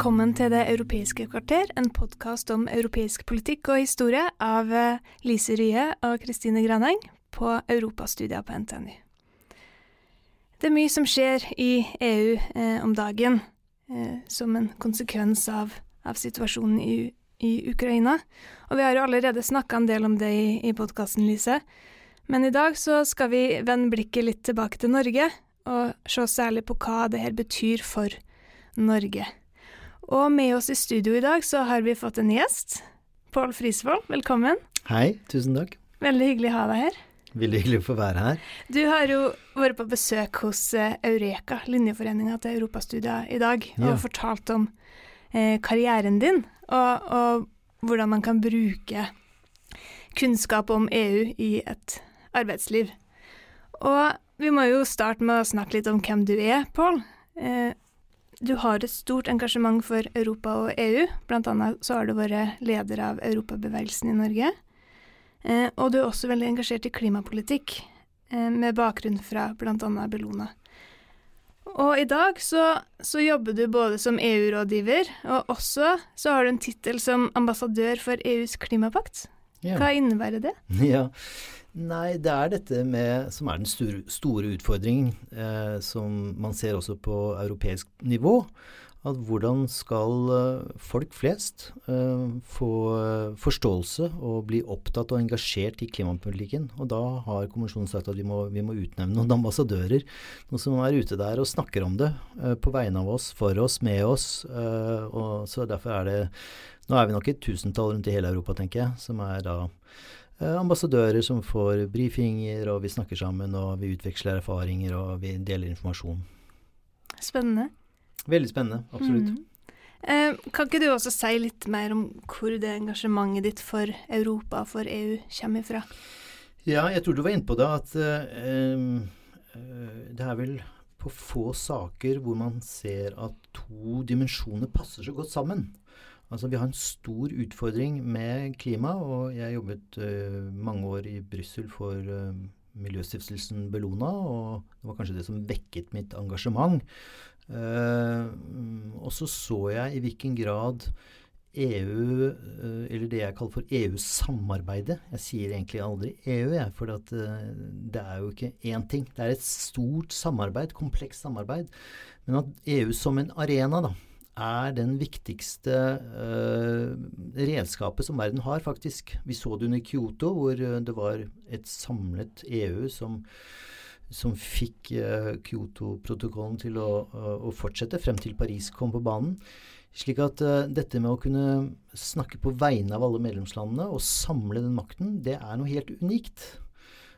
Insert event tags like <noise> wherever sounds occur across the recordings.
Velkommen til Det europeiske kvarter, en podkast om europeisk politikk og historie av eh, Lise Rye og Kristine Graneng på europastudier på NTNU. Det er mye som skjer i EU eh, om dagen eh, som en konsekvens av, av situasjonen i, i, Ukraina. Og vi har jo allerede snakka en del om det i, i podkasten, Lise. Men i dag så skal vi vende blikket litt tilbake til Norge, og se særlig på hva det her betyr for Norge. Og med oss i studio i dag så har vi fått en gjest. Pål Frisvold, velkommen. Hei, tusen takk. Veldig hyggelig å ha deg her. Veldig hyggelig å få være her. Du har jo vært på besøk hos eh, Eureka, linjeforeninga til Europastudia, i dag, ja. og fortalt om eh, karrieren din, og, og, hvordan man kan bruke kunnskap om EU i et arbeidsliv. Og vi må jo starte med å snakke litt om hvem du er, Pål. Eh, du har et stort engasjement for Europa og EU. Blant annet så har du vært leder av Europabevegelsen i Norge. Eh, og du er også veldig engasjert i klimapolitikk, eh, med bakgrunn fra bl.a. Bellona. Og i dag så, så jobber du både som EU-rådgiver, og også så har du en tittel som ambassadør for EUs klimapakt. Ja. Hva innebærer det? <laughs> Ja, Nei, det er dette med, som er den store, store utfordringen, eh, som man ser også på europeisk nivå. At hvordan skal eh, folk flest eh, få eh, forståelse og bli opptatt og engasjert i klimapolitikken. Og da har kommisjonen sagt at vi må, vi må utnevne noen ambassadører. Noen som er ute der og snakker om det eh, på vegne av oss, for oss, med oss. Og så derfor er det Nå er vi nok et tusentall rundt i hele Europa, tenker jeg, som er da ambassadører som får brifinger, og vi snakker sammen, og vi utveksler erfaringer, og vi deler informasjon. Spennende. Veldig spennende, absolutt. Mm. Eh, kan ikke du også si litt mer om hvor det engasjementet ditt for Europa, for EU, kommer ifra? Ja, jeg tror du var inne på det, at uh, uh, det er vel på få saker hvor man ser at to dimensjoner passer så godt sammen. Altså Vi har en stor utfordring med klima, og jeg jobbet uh, mange år i Brussel for uh, miljøstiftelsen Bellona, og det var kanskje det som vekket mitt engasjement. Uh, og så så jeg i hvilken grad EU, eller det jeg kaller for EU-samarbeidet Jeg sier egentlig aldri EU, jeg, for det er jo ikke én ting. Det er et stort samarbeid, komplekst samarbeid. Men at EU som en arena, da, er den viktigste uh, redskapet som verden har, faktisk. Vi så det under Kyoto, hvor uh, det var et samlet EU som, som fikk uh, Kyoto-protokollen til å, å, fortsette frem til Paris kom på banen. Slik at dette med å kunne snakke på vegne av alle medlemslandene og samle den makten, det er noe helt unikt.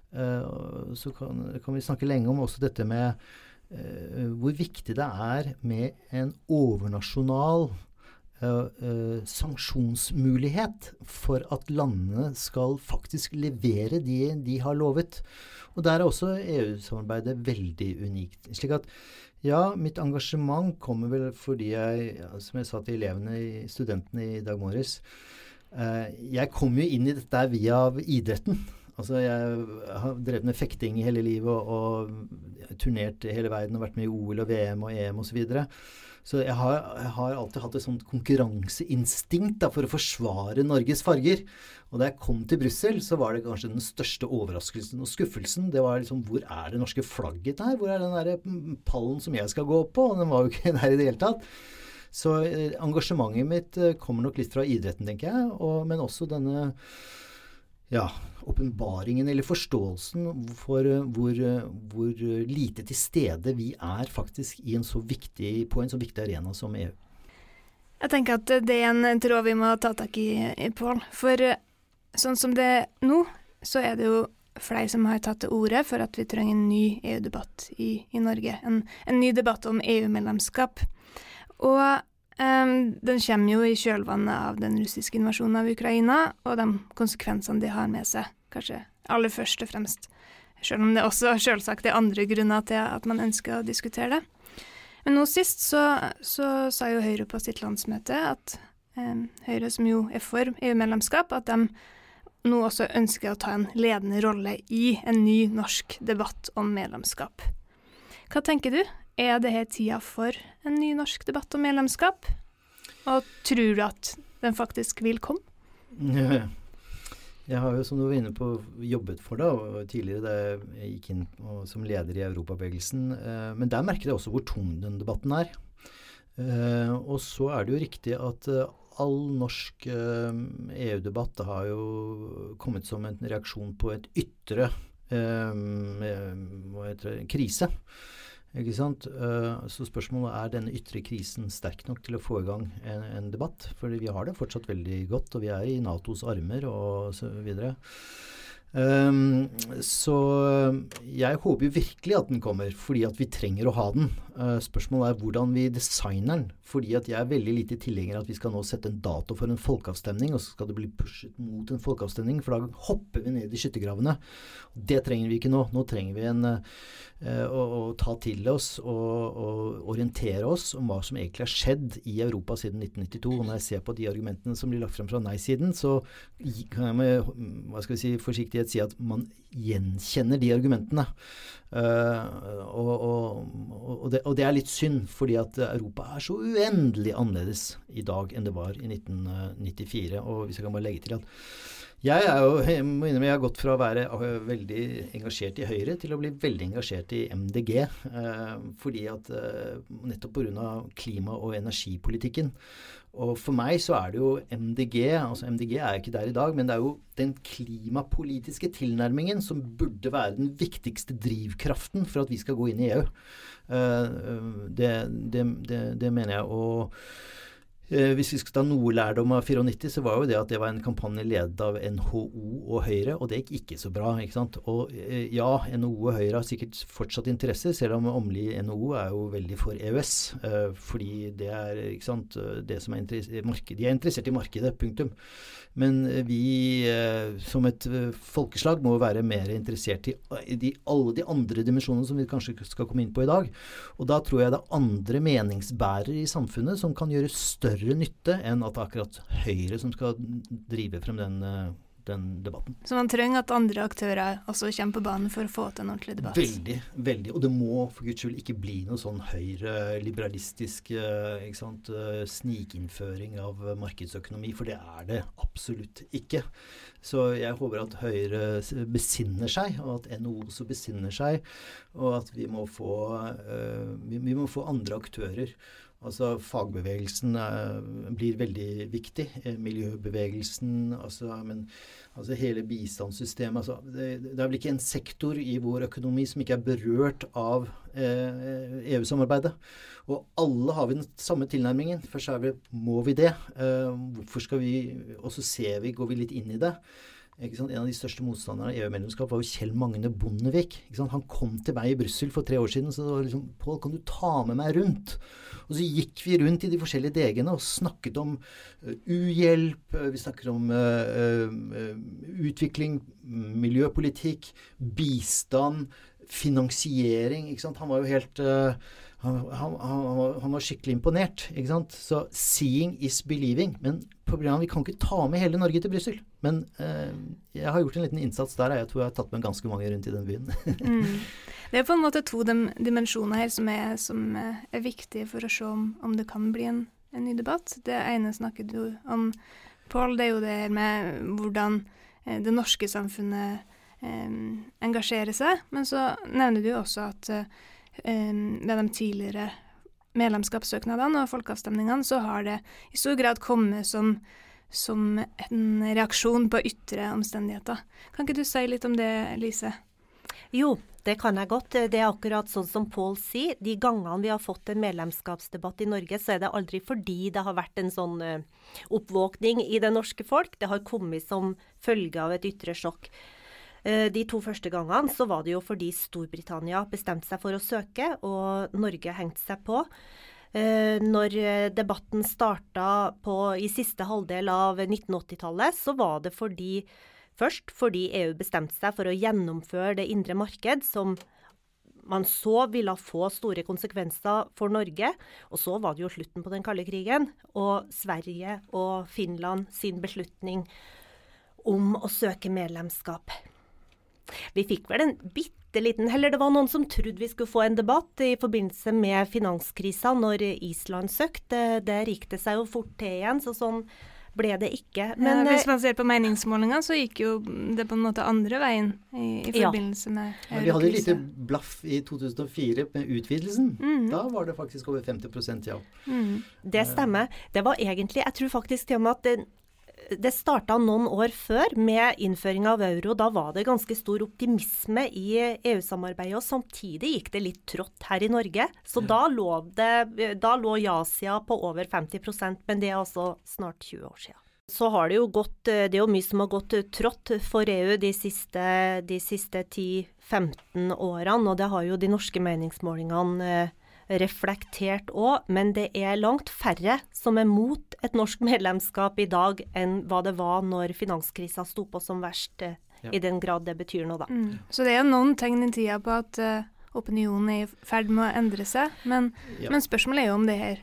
så kan, kan vi snakke lenge om også dette med Eh, hvor viktig det er med en overnasjonal uh, uh, sanksjonsmulighet for at landene skal faktisk levere de de har lovet. Og der er også EU-samarbeidet veldig unikt. Slik at ja, mitt engasjement kommer vel fordi jeg, som jeg sa til elevene, studentene i dag morges, jeg kom jo inn i dette via idretten. Altså, jeg har drevet med fekting hele livet og, og turnert hele verden og vært med i OL og VM og EM osv. Så, videre. så jeg har, jeg har, alltid hatt et sånt konkurranseinstinkt da, for å forsvare Norges farger. Og da jeg kom til Brussel, så var det kanskje den største overraskelsen og skuffelsen. Det var liksom Hvor er det norske flagget her? Hvor er den der pallen som jeg skal gå på? Og den var jo ikke <laughs> der i det hele tatt. Så eh, engasjementet mitt eh, kommer nok litt fra idretten, tenker jeg. Og, men også denne ja, åpenbaringen eller forståelsen for eh, hvor, eh, hvor, lite til stede vi er faktisk en viktig, på en så viktig arena som EU. Jeg tenker at det er en tråd vi må ta tak i, Pål. For eh, sånn som det er nå, så er det jo flere som har tatt til orde for at vi trenger en ny EU-debatt i, i, Norge. En, en, ny debatt om EU-medlemskap. Og um, den kommer jo i kjølvannet av den russiske invasjonen av Ukraina, og de konsekvensene de har med seg, kanskje aller først og fremst. Selv om det også selvsagt er andre grunner til at man ønsker å diskutere det. Men nå sist så, så sa jo Høyre på sitt landsmøte at um, Høyre, som jo er for EU-medlemskap, at de nå også ønsker å ta en ledende rolle i en ny norsk debatt om medlemskap. Hva tenker du? Er dette tida for en ny norsk debatt om medlemskap? Og tror du at den faktisk vil komme? Jeg har jo, som du var inne på, jobbet for det og tidligere da jeg gikk inn som leder i Europabevegelsen. Eh, men der merker jeg også hvor tung den debatten er. Eh, og så er det jo riktig at eh, all norsk EU-debatt eh, e har jo kommet som en reaksjon på et ytre det, krise. Ikke sant? Så spørsmålet er denne ytre krisen sterk nok til å få i gang en, en debatt? For vi har det fortsatt veldig godt, og vi er i Natos armer og så videre. Um, så jeg håper virkelig at den kommer, fordi at vi trenger å ha den. Uh, spørsmålet er hvordan vi designer den. Fordi at jeg er veldig lite tilhenger av at vi skal nå sette en dato for en folkeavstemning, og så skal det bli pushet mot en folkeavstemning, for da hopper vi ned i skyttergravene. Det trenger vi ikke nå. Nå trenger vi en, uh, å, og ta til oss og, og, orientere oss om hva som egentlig har skjedd i Europa siden 1992. Og når jeg ser på de argumentene som blir lagt frem fra nei-siden, så kan jeg med hva skal vi si, forsiktighet si at man gjenkjenner de argumentene. Uh, og, og, og, det, og, det, er litt synd, fordi at Europa er så uendelig annerledes i dag enn det var i 1994. Og hvis jeg kan bare legge til at jeg jo, jeg må innrømme jeg har gått fra å være veldig engasjert i Høyre til å bli veldig engasjert i MDG. Eh, fordi at eh, Nettopp pga. klima- og energipolitikken. Og for meg så er det jo MDG altså MDG er ikke der i dag, men det er jo den klimapolitiske tilnærmingen som burde være den viktigste drivkraften for at vi skal gå inn i EU. Eh, det, det, det, det mener jeg. og Eh, hvis vi skal ta noe lærdom av 94, så var jo det at det var en kampanje ledet av NHO og Høyre, og det gikk ikke så bra. ikke sant? Og eh, ja, NHO og Høyre har sikkert fortsatt interesse, selv om Åmli NHO er jo veldig for EØS. Eh, fordi det er ikke sant, det som er interessert, De er interessert i markedet, punktum. Men vi som et folkeslag må være mer interessert i de, alle de andre dimensjonene som vi kanskje skal komme inn på i dag. Og da tror jeg det er andre meningsbærere i samfunnet som kan gjøre større større nytte enn at det er akkurat Høyre som skal drive frem den, eh, den debatten. Så man trenger at andre aktører også kommer på banen for å få til en ordentlig debatt? Veldig. veldig. Og det må for guds skyld ikke bli noe sånn høyre-liberalistisk eh, eh, snikinnføring av markedsøkonomi, for det er det absolutt ikke. Så jeg håper at Høyre besinner seg, og at NHO også besinner seg, og at vi må få, vi må få andre aktører. Altså Fagbevegelsen eh, blir veldig viktig. Eh, miljøbevegelsen, altså, men, altså hele bistandssystemet altså, det, det, er vel ikke en sektor i vår økonomi som ikke er berørt av eh, EU-samarbeidet. Og alle har vi den samme tilnærmingen. Først er vi, må vi det. Eh, hvorfor skal vi Og så ser vi, går vi litt inn i det. En av de største motstanderne av EU-medlemskap var jo Kjell Magne Bondevik. Han kom til meg i Brussel for tre år siden så det var liksom Pål, kan du ta med meg rundt? Og så gikk vi rundt i de forskjellige DG-ene og snakket om uh, uhjelp, uh, vi snakket om uh, utvikling, miljøpolitikk, bistand, finansiering. Han var jo helt han, han, han, han, var skikkelig imponert. ikke sant? Så 'seeing is believing'. Men problemet vi kan ikke ta med hele Norge til Brussel. Men eh, jeg har gjort en liten innsats der. Jeg tror jeg har tatt med ganske mange rundt i den byen. <laughs> mm. Det er på en måte to dimensjoner her som er, som er viktige for å se om, om det kan bli en, en, ny debatt. Det ene snakket du om, Pål. Det er jo det her med hvordan eh, det norske samfunnet eh, engasjerer seg. Men så nevner du også at eh, ved de tidligere medlemskapssøknadene og folkeavstemningene, så har det i stor grad kommet som, som en reaksjon på ytre omstendigheter. Kan ikke du si litt om det, Lise? Jo, det kan jeg godt. Det er akkurat sånn som Pål sier. De gangene vi har fått en medlemskapsdebatt i Norge, så er det aldri fordi det har vært en sånn uh, oppvåkning i det norske folk. Det har kommet som følge av et ytre sjokk. Eh, de to første gangene så var det jo fordi Storbritannia bestemte seg for å søke, og Norge hengte seg på. Eh, når debatten starta i siste halvdel av 1980-tallet, så var det fordi Først fordi EU bestemte seg for å gjennomføre det indre marked, som man så ville få store konsekvenser for Norge. Og så var det jo slutten på den kalde krigen, og Sverige og Finland sin beslutning om å søke medlemskap. Vi fikk vel en bitte liten Eller det var noen som trodde vi skulle få en debatt i forbindelse med finanskrisa når Island søkte. Der gikk det seg jo fort til igjen. så sånn ble det ikke. Men, ja, hvis man ser på meningsmålinga, så gikk jo det på en måte andre veien i, i forbindelse ja. med ja, Vi hadde et lite blaff i 2004 med utvidelsen. Mm. Da var det faktisk over 50% ja. Mm. Det stemmer. Det var egentlig Jeg tror faktisk til og med at det, starta noen år før med innføring av euro. Da var det ganske stor optimisme i EU-samarbeidet, og samtidig gikk det litt trått her i Norge. Så ja. da, lå det, da lå ja-sida på over 50% men det er altså snart 20 år siden. Så har det jo gått Det er jo mye som har gått trått for EU de siste, siste 10-15 årene, og det har jo de norske meningsmålingene eh, reflektert òg, men det er langt færre som er mot et norsk <laughs> medlemskap i dag enn hva det var når finanskrisa sto på som verst, eh, ja. i den grad det betyr noe, da. Mm. Så det er noen tegn i tida på at uh, opinionen er i ferd med å endre seg, men, ja. men spørsmålet er jo om det her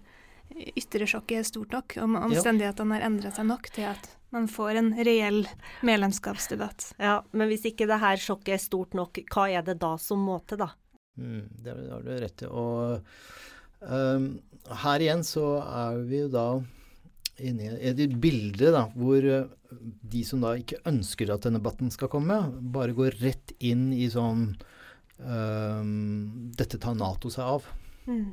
ytre sjokket er stort nok, om omstendighetene har endret seg nok til at man får en reell medlemskapsdebatt. Ja, men hvis ikke det her sjokket er stort nok, hva er det da som må til, da? Mm, det har du rett i. Og um, her igjen så er vi jo da inne i et bilde da, hvor uh, de som da ikke ønsker at denne debatten skal komme, bare går rett inn i sånn um, Dette tar Nato seg av. Mm.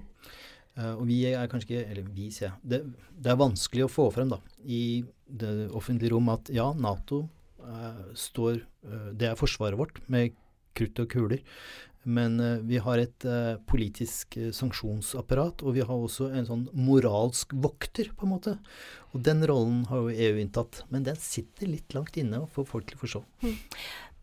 Uh, og vi er kanskje ikke Eller vi, sier jeg. Det, det, er vanskelig å få frem da, i det offentlige rom at ja, Nato uh, står Det er forsvaret vårt med krutt og kuler. Men uh, vi har et uh, politisk uh, sanksjonsapparat, og vi har også en sånn moralsk vokter, på en måte. Og den rollen har jo EU inntatt. Men den sitter litt langt inne for folk til å forstå. Mm.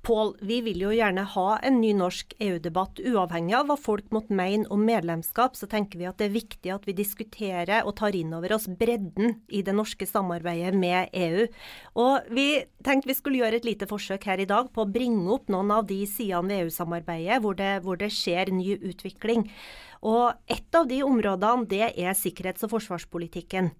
Pål, vi vil jo gjerne ha en ny norsk EU-debatt. Uavhengig av hva folk måtte mene om medlemskap, så tenker vi at det er viktig at vi diskuterer og tar inn over oss bredden i det norske samarbeidet med EU. Og vi tenkte vi skulle gjøre et lite forsøk her i dag på å bringe opp noen av de sidene ved EU-samarbeidet hvor, hvor, det skjer ny utvikling. Og et av de områdene det er sikkerhets- og forsvarspolitikken.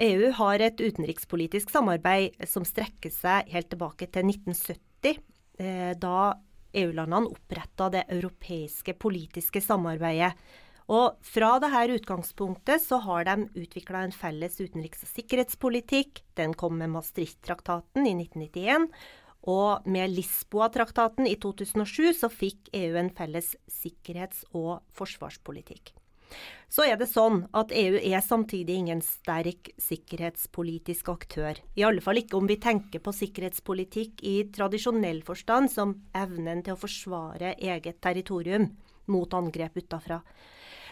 EU har et utenrikspolitisk samarbeid som strekker seg helt tilbake til 1970 eh, da EU-landene oppretta det europeiske politiske samarbeidet. Og fra dette utgangspunktet så har de utvikla en felles utenriks- og sikkerhetspolitikk. Den kom med Maastricht-traktaten i 1991. Og med Lisboa-traktaten i 2007 så fikk EU en felles sikkerhets- og forsvarspolitikk. Så er det sånn at EU er samtidig ingen sterk sikkerhetspolitisk aktør. I alle fall ikke om vi tenker på sikkerhetspolitikk i tradisjonell forstand, som evnen til å forsvare eget territorium mot angrep utafra.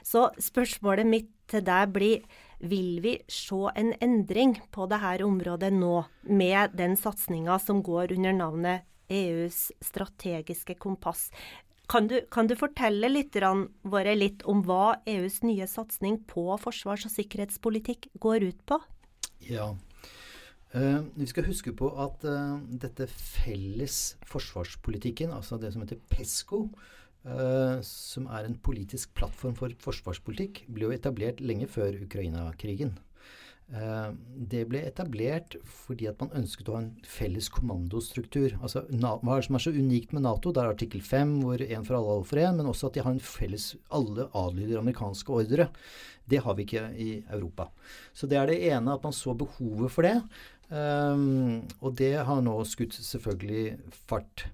Så spørsmålet mitt til deg blir vil vi se en endring på dette området nå, med den satsinga som går under navnet EUs strategiske kompass. Kan du, kan du fortelle litt, våre litt om hva EUs nye satsing på forsvars- og sikkerhetspolitikk går ut på? Ja. Uh, vi skal huske på at uh, dette felles forsvarspolitikken, altså det som heter PESCO, uh, som er en politisk plattform for forsvarspolitikk, ble jo etablert lenge før Ukraina-krigen. Eh, det ble etablert fordi at man ønsket å ha en felles kommandostruktur. Altså, hva er det som er så unikt med Nato? Det er artikkel 5, hvor én for alle, alle for én, men også at de har en felles Alle adlyder amerikanske ordre. Det har vi ikke i Europa. Så det er det ene, at man så behovet for det. Um, og det har nå skutt selvfølgelig fart.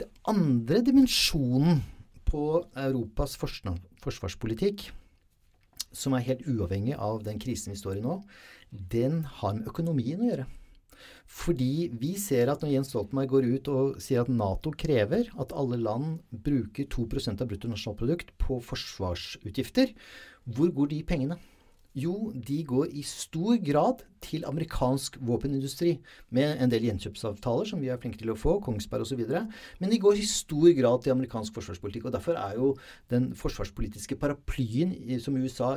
Det andre dimensjonen på Europas forsvarspolitikk som er helt uavhengig av den krisen vi står i nå, den har med økonomien å gjøre. Fordi vi ser at når Jens Stoltenberg går ut og sier at Nato krever at alle land bruker 2% av bruttonasjonalprodukt på forsvarsutgifter, hvor går de pengene? Jo, de går i stor grad til amerikansk våpenindustri, med en del gjenkjøpsavtaler som vi er flinke til å få, Kongsberg osv. Men de går i stor grad til amerikansk forsvarspolitikk. og Derfor er jo den forsvarspolitiske paraplyen som USA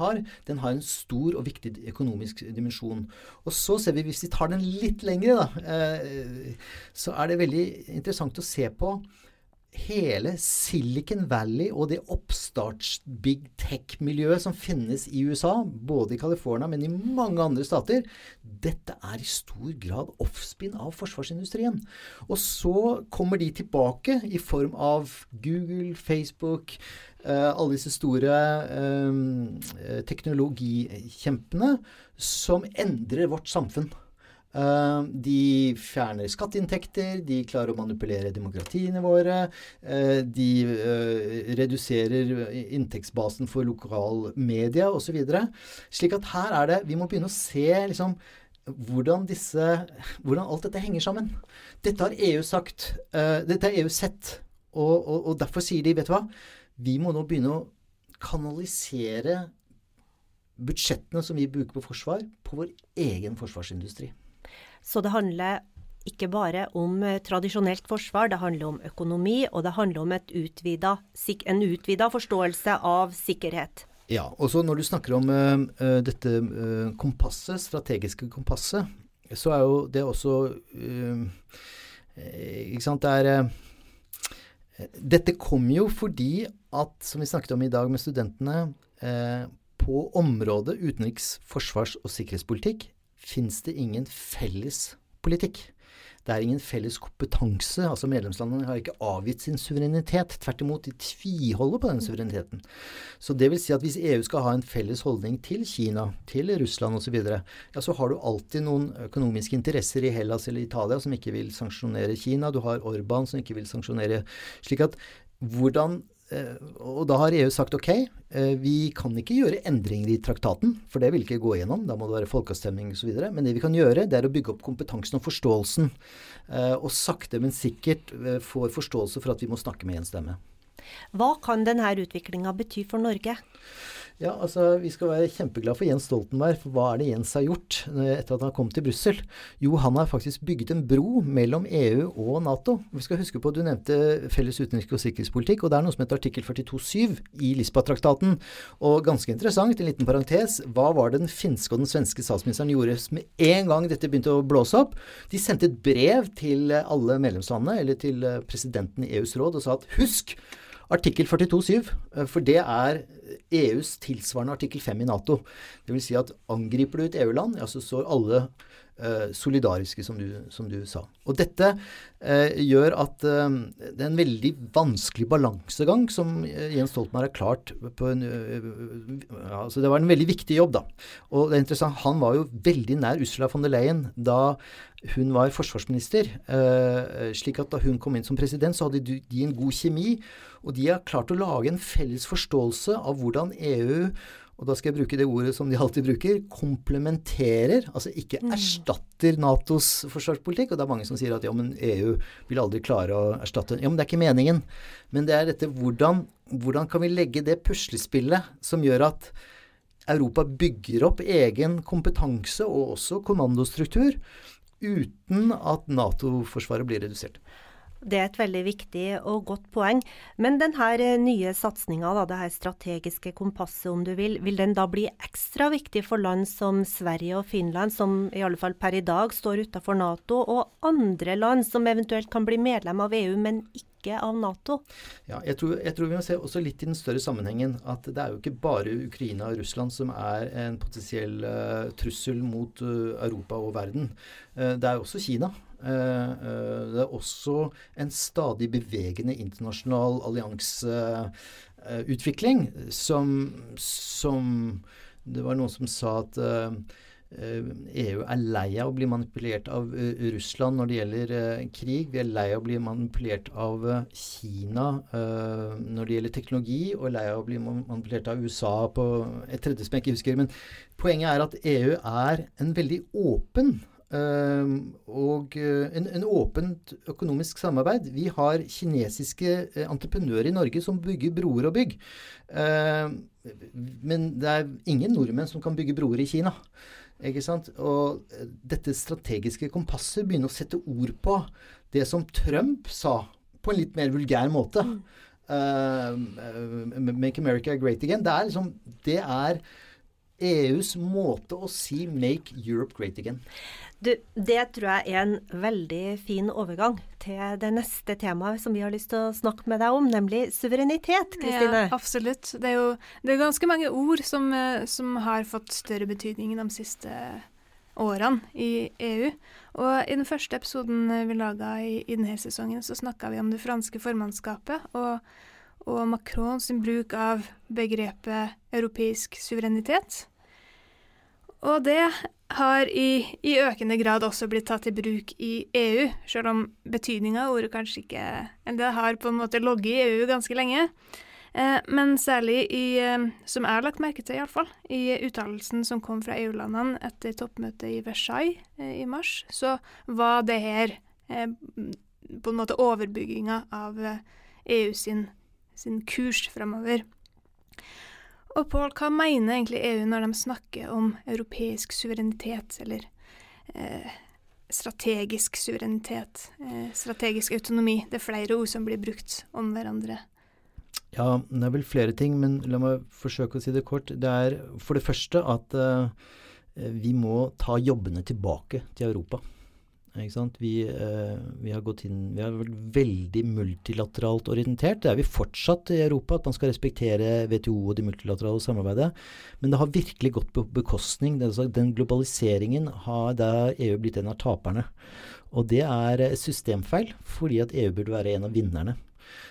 har, den har en stor og viktig økonomisk dimensjon. Og så ser vi, hvis vi tar den litt lengre, da, eh, så er det veldig interessant å se på hele Silicon Valley og det oppstarts-big tech-miljøet som finnes i USA, både i California, men i mange andre stater, dette er i stor grad offspinn av forsvarsindustrien. Og så kommer de tilbake i form av Google, Facebook, uh, alle disse store eh, teknologikjempene som endrer vårt samfunn. Uh, de fjerner skatteinntekter, de klarer å manipulere demokratiene våre. Uh, de uh, reduserer inntektsbasen for lokalmedia osv. Slik at her er det Vi må begynne å se liksom hvordan, disse, hvordan alt dette henger sammen. Dette har EU sagt. dette har EU sett. Og, og, og derfor sier de, vet du hva Vi må nå begynne å kanalisere budsjettene som vi bruker på forsvar, på vår egen forsvarsindustri. Så det handler ikke bare om eh, tradisjonelt forsvar, det handler om økonomi, og det handler om utvida, en utvida forståelse av sikkerhet. Ja, og så når du snakker om uh, dette uh, kompasset, strategiske kompasset, så er jo det også uh, Ikke sant, det er Dette kom jo fordi at, som vi snakket om i dag med studentene, på området utenriks-, forsvars- og sikkerhetspolitikk fins det ingen felles politikk. Det er ingen felles kompetanse. altså Medlemslandene har ikke avgitt sin suverenitet. Tvert imot, de tviholder på den suvereniteten. Så det vil si at hvis EU skal ha en felles holdning til Kina, til Russland osv., ja, så har du alltid noen økonomiske interesser i Hellas eller Italia som ikke vil sanksjonere Kina. Du har Orban som ikke vil sanksjonere Slik at hvordan og da har EU sagt ok, eh, vi kan ikke gjøre endringer i traktaten, for det vil ikke gå igjennom. Da må det være folkeavstemning osv. Men det vi kan gjøre, det er å bygge opp kompetansen og forståelsen. Eh, og sakte, men sikkert får forståelse for at vi må snakke med én stemme. Hva kan denne utviklinga bety for Norge? Ja, altså Vi skal være kjempeglade for Jens Stoltenberg. For hva er det Jens har gjort eh, etter at han kom til Brussel? Jo, han har faktisk bygget en bro mellom EU og Nato. Vi skal huske på, Du nevnte felles utenriks- og sikkerhetspolitikk. og Det er noe som heter artikkel 42-7 i Lisboa-traktaten. Og ganske interessant, en liten parentes, hva var det den finske og den svenske statsministeren gjorde med en gang dette begynte å blåse opp? De sendte et brev til alle medlemslandene, eller til eh, presidenten i EUs råd, og sa at husk! Artikkel 42-7, eh, for det er EUs tilsvarende artikkel 5 i Nato. Vil si at angriper du et EU-land, ja, så står alle solidariske, som du, som du, sa. Og dette uh, gjør at uh, det er en veldig vanskelig balansegang som Jens Stoltenberg har klart på en altså Det var en veldig viktig jobb, da. Og det er interessant, han var jo veldig nær Ursula von der Leyen da hun var forsvarsminister. slik at da hun kom inn som president, så hadde de en god kjemi. Og de har klart å lage en felles forståelse av hvordan EU og da skal jeg bruke det ordet som de alltid bruker, komplementerer, altså ikke mm. erstatter Natos forsvarspolitikk. Og det er mange som sier at ja, men EU vil aldri klare å erstatte Ja, men det er ikke meningen. Men det er dette hvordan, hvordan kan vi legge det puslespillet som gjør at Europa bygger opp egen kompetanse og også kommandostruktur uten at Nato-forsvaret blir redusert. Det er et veldig viktig og godt poeng. Men denne eh, nye satsinga, det her strategiske kompasset om du vil, vil den da bli ekstra viktig for land som Sverige og Finland, som i alle fall per i dag står utenfor Nato, og andre land som eventuelt kan bli medlem av EU, men ikke av Nato? Ja, jeg tror, jeg tror, vi må se også litt i den større sammenhengen at det er jo ikke bare Ukraina og Russland som er en potensiell uh, trussel mot uh, Europa og verden. Uh, det er jo også Kina. Eh, eh, det er også en stadig bevegende internasjonal allianseutvikling som, som Det var noen som sa at EU eh, e er lei av å bli manipulert av Russland når det gjelder krig. Vi er lei av å bli manipulert av Kina når det gjelder teknologi, og lei av å bli manipulert av USA på et tredje som jeg ikke husker. Men poenget er at EU er en veldig åpen og eh, en, en, åpent økonomisk samarbeid. Vi har kinesiske eh, entreprenører i Norge som bygger broer og bygg. Ehm, Men det er ingen nordmenn som kan bygge broer i Kina. Ikke sant? Og dette strategiske kompasset begynner å sette ord på det som Trump sa på en litt mer vulgær måte. Mm. Uh, make America great again. Det er liksom Det er EUs måte å si 'make Europe great again'. Du, det tror jeg er en veldig fin overgang til det neste temaet som vi har lyst til å snakke med deg om, nemlig suverenitet. Kristine? Ja, absolutt. Det er jo det er ganske mange ord som, eh, som har fått større betydning de siste årene i EU. Og i den første episoden vi laga i, i, denne sesongen, så snakka vi om det franske formannskapet. og og Macron sin bruk av begrepet europeisk suverenitet. Og det har i, i, økende grad også blitt tatt i bruk i EU, selv om betydninga av ordet kanskje ikke Eller det har på en måte ligget i EU ganske lenge. Eh, men særlig i, eh, som jeg har lagt merke til iallfall, i uttalelsen som kom fra EU-landene etter toppmøtet i Versailles eh, i mars, så var det her eh, på en måte overbygginga av EU eh, e sin, sin kurs fremover. Og Paul, hva mener egentlig EU når de snakker om europeisk suverenitet, eller eh, strategisk suverenitet, eh, strategisk autonomi? Det er flere ord som blir brukt om hverandre. Ja, det er vel flere ting, men la meg forsøke å si det kort. Det er for det første at eh, vi må ta jobbene tilbake til Europa. Vi, eh, vi, har gått inn, vi har vært veldig multilateralt orientert. Det er vi fortsatt i Europa, at man skal respektere WTO og det multilaterale samarbeidet. Men det har virkelig gått på bekostning. Den globaliseringen har der EU blitt en av taperne. Og det er systemfeil, fordi at EU burde være en av vinnerne.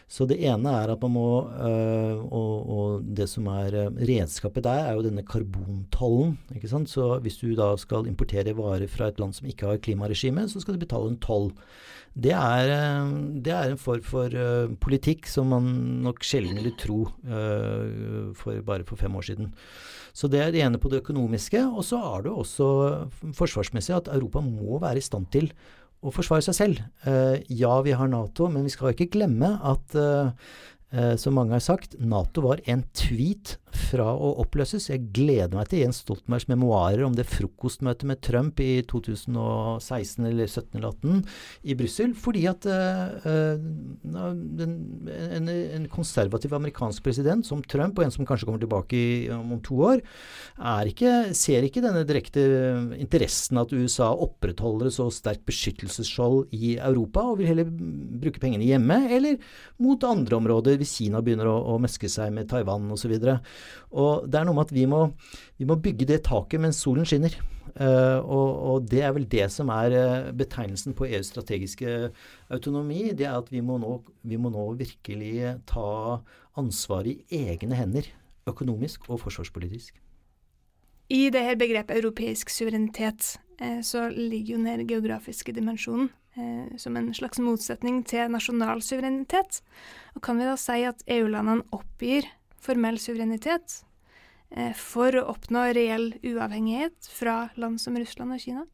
Så det ene er at man må øh, og, og, det som er øh, redskapet der, er jo denne karbontollen. ikke sant? Så hvis du da skal importere varer fra et land som ikke har klimaregime, så skal du betale en toll. Det er, øh, det er en form for uh, politikk som man nok sjelden ville tro uh, for bare for fem år siden. Så det er det ene på det økonomiske. Og så er det også forsvarsmessig at Europa må være i stand til å forsvare seg selv. Uh, ja, vi har Nato, men vi skal ikke glemme at uh, uh, som mange har sagt, Nato var en tweet fra å oppløses. Jeg gleder meg til Jens Stoltenbergs memoarer om det frokostmøtet med Trump i 2016 eller 17 eller 18 i Brussel. Fordi at uh, den, en, en, konservativ amerikansk president som Trump, og en som kanskje kommer tilbake i, om to år, ikke, ser ikke denne direkte interessen at USA opprettholder et så sterkt beskyttelsesskjold i Europa, og vil heller bruke pengene hjemme eller mot andre områder, hvis Kina begynner å, å meske seg med Taiwan osv. Og det er noe med at vi må, vi må bygge det taket mens solen skinner. Uh, og, og, det er vel det som er uh, betegnelsen på EUs strategiske autonomi. Det er at vi må, nå, vi må nå virkelig ta ansvaret i egne hender. Økonomisk og forsvarspolitisk. I det her begrepet europeisk suverenitet eh, så ligger jo den geografiske dimensjonen eh, som en slags motsetning til nasjonal suverenitet. Og kan vi da si at EU-landene oppgir formell suverenitet eh, for å oppnå reell uavhengighet fra land som Russland og Kina?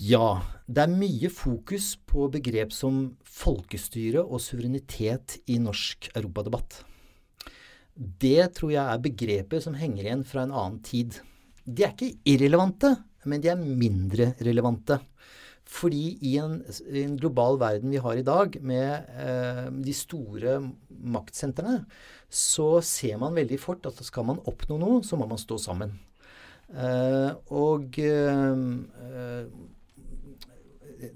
Ja. Det er mye fokus på begrep som folkestyre og suverenitet i norsk europadebatt. Det tror jeg er begreper som henger igjen fra en annen tid. De er ikke irrelevante, men de er mindre relevante. Fordi i en, i en, global verden vi har i dag, med eh, de store maktsentrene, så ser man veldig fort at skal man oppnå noe, så må man stå sammen. Eh, og eh,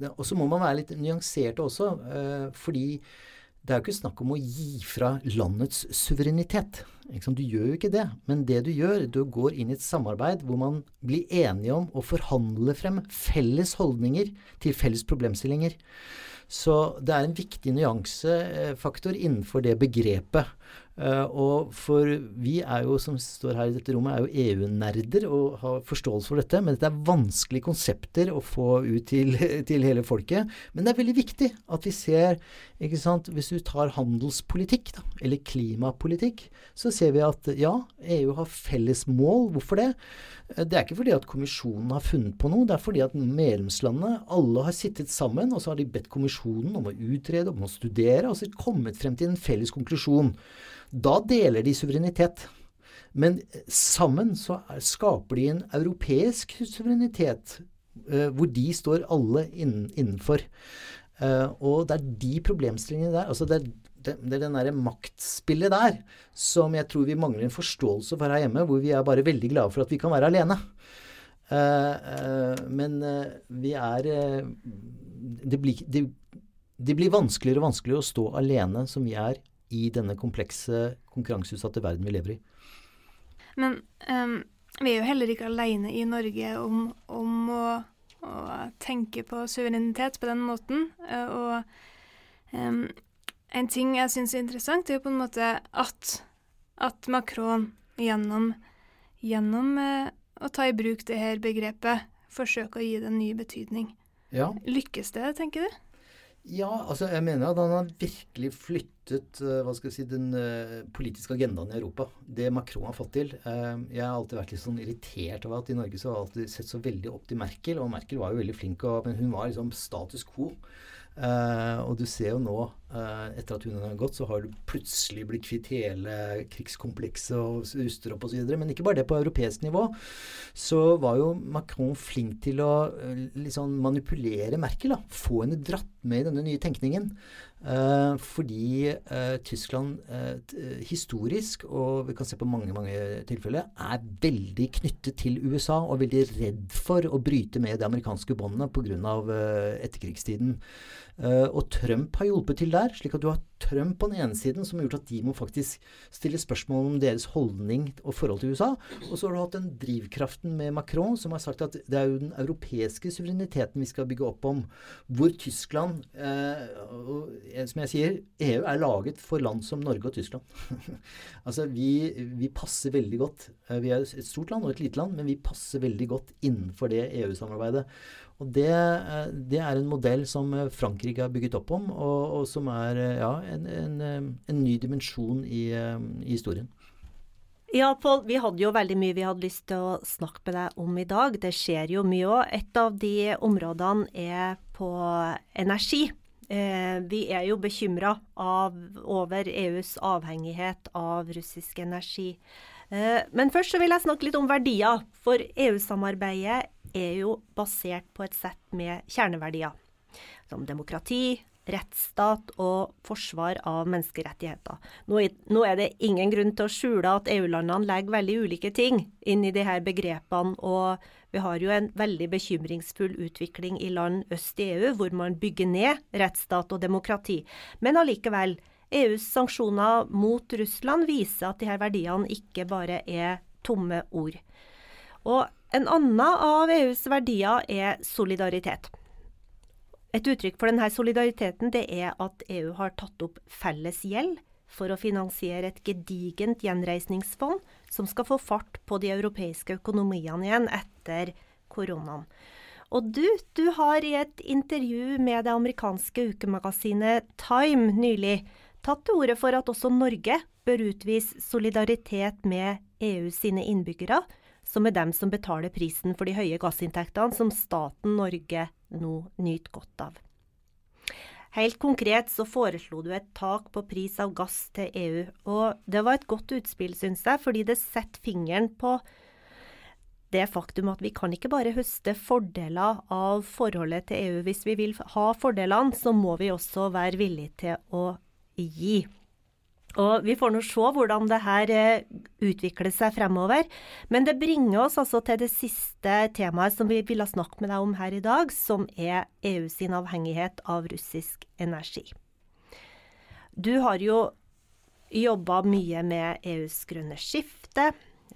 og så må man være litt nyansert også, eh, fordi det er jo ikke snakk om å gi fra landets suverenitet. Du gjør jo ikke det. Men det du gjør, du går inn i et samarbeid hvor man blir enige om å forhandle frem felles holdninger til felles problemstillinger. Så det er en viktig nyansefaktor innenfor det begrepet. Uh, og for vi er jo, som står her i dette rommet, er jo EU-nerder og har forståelse for dette. Men dette er vanskelige konsepter å få ut til, <laughs> til, hele folket. Men det er veldig viktig at vi ser ikke sant, Hvis du tar handelspolitikk, da, eller klimapolitikk, så ser vi at ja, EU har felles mål. Hvorfor det? Uh, det er ikke fordi at kommisjonen har funnet på noe. Det er fordi at medlemslandene alle har sittet sammen, og så har de bedt kommisjonen om å utrede, om å studere, og så kommet frem til en felles konklusjon. Da deler de suverenitet. Men sammen så skaper de en europeisk suverenitet, uh, hvor de står alle innenfor. Uh, og det er de problemstillingene der. altså det er, det, er den derre maktspillet der som jeg tror vi mangler en forståelse for her hjemme, hvor vi er bare veldig glade for at vi kan være alene. Uh, men vi er det blir, det, det blir vanskeligere og vanskeligere å stå alene som vi er i denne komplekse, konkurranseutsatte verden vi lever i. Men um, vi er jo heller ikke alene i Norge om, om å, å, tenke på suverenitet på den måten. Uh, og um, en ting jeg syns er interessant, er jo på en måte at, at Macron gjennom, gjennom uh, å ta i bruk det her begrepet forsøker å gi det en ny betydning. Ja. Lykkes det, tenker du? Ja, altså jeg mener at han har virkelig flyttet uh, hva skal jeg si, den uh, politiske agendaen i Europa. Det Macron har fått til. Uh, jeg har alltid vært litt sånn irritert over at i Norge så har alltid sett så veldig opp til Merkel. Og Merkel var jo veldig flink, men hun var liksom status quo. Og du ser jo nå, etter at hun har gått, så har du plutselig blitt kvitt hele krigskomplekset og ruster opp osv. Men ikke bare det. På europeisk nivå så var jo Macron flink til å liksom manipulere Merkel. da, Få henne dratt med i denne nye tenkningen. Uh, fordi uh, Tyskland uh, historisk, og vi kan se på mange mange tilfeller, er veldig knyttet til USA og veldig redd for å bryte med de amerikanske båndene pga. Uh, etterkrigstiden. Uh, og Trump har hjulpet til der, slik at du har Trump på den ene siden som har gjort at de må faktisk stille spørsmål om deres holdning og forhold til USA. Og så har du hatt den drivkraften med Macron som har sagt at det er jo den europeiske suvereniteten vi skal bygge opp om. Hvor Tyskland uh, og, Som jeg sier, EU er laget for land som Norge og Tyskland. <laughs> altså vi, vi, passer veldig godt. Uh, vi er et stort land og et lite land, men vi passer veldig godt innenfor det EU-samarbeidet. Og det, eh, det, er en modell som eh, Frankrike har bygget opp om, og, og som er eh, ja, en, en, en, ny dimensjon i, i historien. Ja, Pål, vi hadde jo veldig mye vi hadde lyst til å snakke med deg om i dag. Det skjer jo mye òg. Et av de områdene er på energi. Eh, vi er jo bekymra over EUs avhengighet av russisk energi. Men først så vil jeg snakke litt om verdier. For EU-samarbeidet er jo basert på et sett med kjerneverdier. Som demokrati, rettsstat og forsvar av menneskerettigheter. Nå, er det ingen grunn til å skjule at EU-landene legger veldig ulike ting inn i her begrepene, og vi har jo en veldig bekymringsfull utvikling i land øst i EU, hvor man bygger ned rettsstat og demokrati. Men allikevel, EUs sanksjoner mot Russland viser at her verdiene ikke bare er tomme ord. Og en annen av EUs verdier er solidaritet. Et uttrykk for denne solidariteten det er at EU har tatt opp felles gjeld for å finansiere et gedigent gjenreisningsfond som skal få fart på de europeiske økonomiene igjen etter koronaen. Og du, du har i et intervju med det amerikanske ukemagasinet Time nylig tatt til orde for at også Norge bør utvise solidaritet med EU sine innbyggere som er dem som betaler prisen for de høye gassinntektene som staten Norge nå nyter godt av. Helt konkret så foreslo du et tak på pris av gass til EU, og det var et godt utspill, syns jeg, fordi det setter fingeren på det faktum at vi kan ikke bare høste fordeler av forholdet til EU. Hvis vi vil ha fordelene, så må vi også være villige til å gi. Og Vi får nå se hvordan det her eh, utvikler seg fremover. Men det bringer oss altså til det siste temaet som vi ville snakke med deg om her i dag, som er EU sin avhengighet av russisk energi. Du har jo jobba mye med EUs grønne skifte.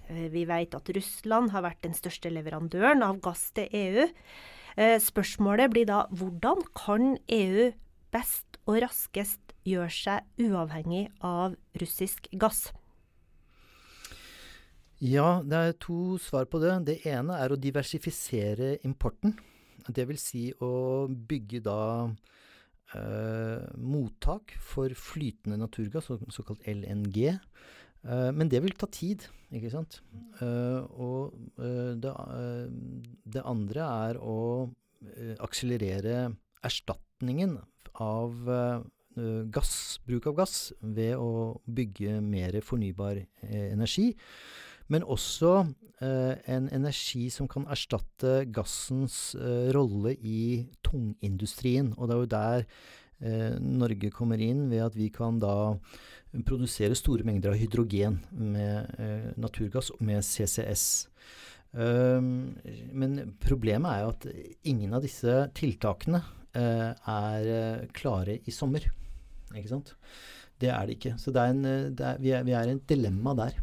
Eh, vi vet at Russland har vært den største leverandøren av gass til EU. Eh, spørsmålet blir da hvordan kan EU best og raskest gjør seg uavhengig av russisk gass? Ja, det er to svar på det. Det ene er å diversifisere importen. Det vil si å bygge da eh, mottak for flytende naturgass, såkalt LNG. Eh, men det vil ta tid, ikke sant. Eh, og eh, det, eh, det, andre er å eh, akselerere erstatningen av gass, bruk av gass ved å bygge mer fornybar eh, energi. Men også uh, en energi som kan erstatte gassens rolle i tungindustrien. Og det er jo der Norge kommer inn ved at vi kan da produsere store mengder av hydrogen med naturgass og med CCS. Um, men problemet er jo at ingen av disse tiltakene er klare i sommer. Ikke sant? Det er det ikke. Så det er en, eh, det er, vi, er, vi er i et dilemma der.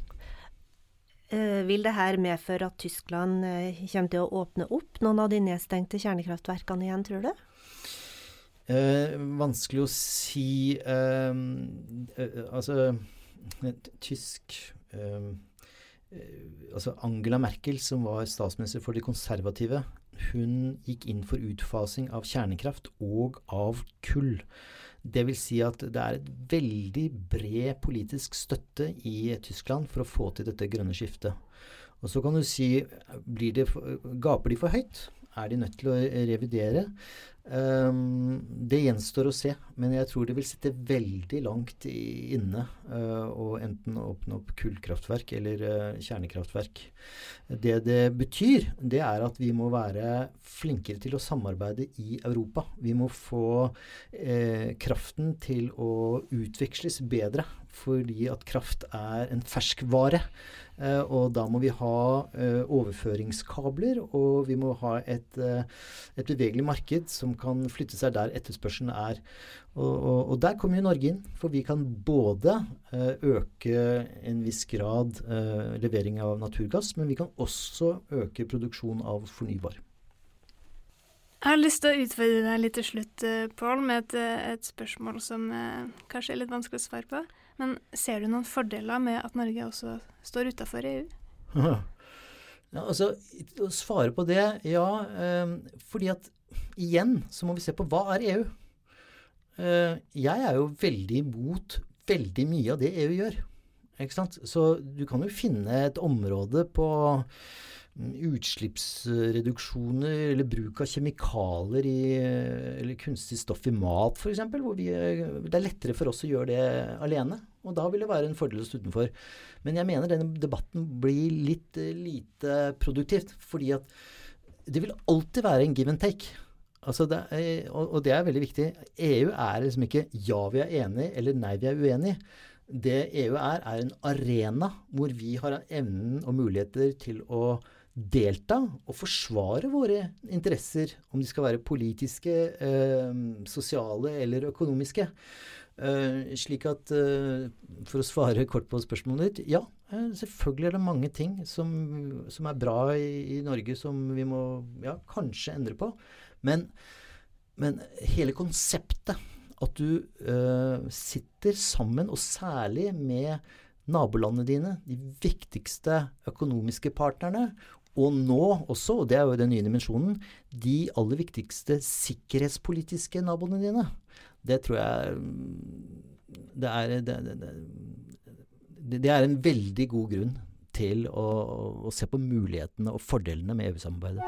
Uh, vil det her medføre at Tyskland kommer til å åpne opp noen av de nedstengte kjernekraftverkene igjen, tror du? vanskelig å si Altså, tysk Eh, altså Angela Merkel, som var statsminister for de konservative, hun gikk inn for utfasing av kjernekraft og av kull. Det vil si at det er et veldig bred politisk støtte i Tyskland for å få til dette grønne skiftet. Og så kan du si det, Gaper de for høyt? Er de nødt til å revidere? Um, det gjenstår å se, men jeg tror det vil sitte veldig langt inne uh, å enten åpne opp kullkraftverk eller uh, kjernekraftverk. Det det betyr, det er at vi må være flinkere til å samarbeide i Europa. Vi må få uh, kraften til å utveksles bedre, fordi at kraft er en ferskvare. Uh, og da må vi ha uh, overføringskabler, og vi må ha et, uh, et, bevegelig marked som kan flytte seg der etterspørselen er. Og, og, og der kommer jo Norge inn, for vi kan både øke en viss grad levering av naturgass, men vi kan også øke produksjon av fornybar. Jeg har lyst til å utfordre deg litt til slutt, Pål, med et, et, spørsmål som kanskje er litt vanskelig å svare på. Men ser du noen fordeler med at Norge også står utafor EU? <laughs> Ja, altså, Å svare på det, ja. Eh, fordi at igjen så må vi se på hva er EU? Eh, jeg er jo veldig imot veldig mye av det EU gjør. Ikke sant? Så du kan jo finne et område på utslippsreduksjoner eller bruk av kjemikalier i, eller kunstig stoff i mat f.eks. Hvor det er lettere for oss å gjøre det alene. Og da vil det være en fordel å stå utenfor. Men jeg mener denne debatten blir litt uh, lite produktivt. Fordi at det vil alltid være en give and take. Altså det er, og, og, det er veldig viktig. EU er liksom ikke ja, vi er enige, eller nei, vi er uenige. Det EU er, er en arena hvor vi har evnen og muligheter til å delta og forsvare våre interesser, om de skal være politiske, eh, sosiale eller økonomiske. Eh, slik at eh, For å svare kort på spørsmålet ditt. Ja, eh, selvfølgelig er det mange ting som, som er bra i, i, Norge som vi må ja, kanskje endre på. Men, men hele konseptet, at du eh, sitter sammen, og særlig med nabolandene dine, de viktigste økonomiske partnerne, og nå også, og det er jo den nye dimensjonen, de aller viktigste sikkerhetspolitiske naboene dine. Det tror jeg det er, det, det, det er en veldig god grunn til å, å se på mulighetene og fordelene med EU-samarbeidet.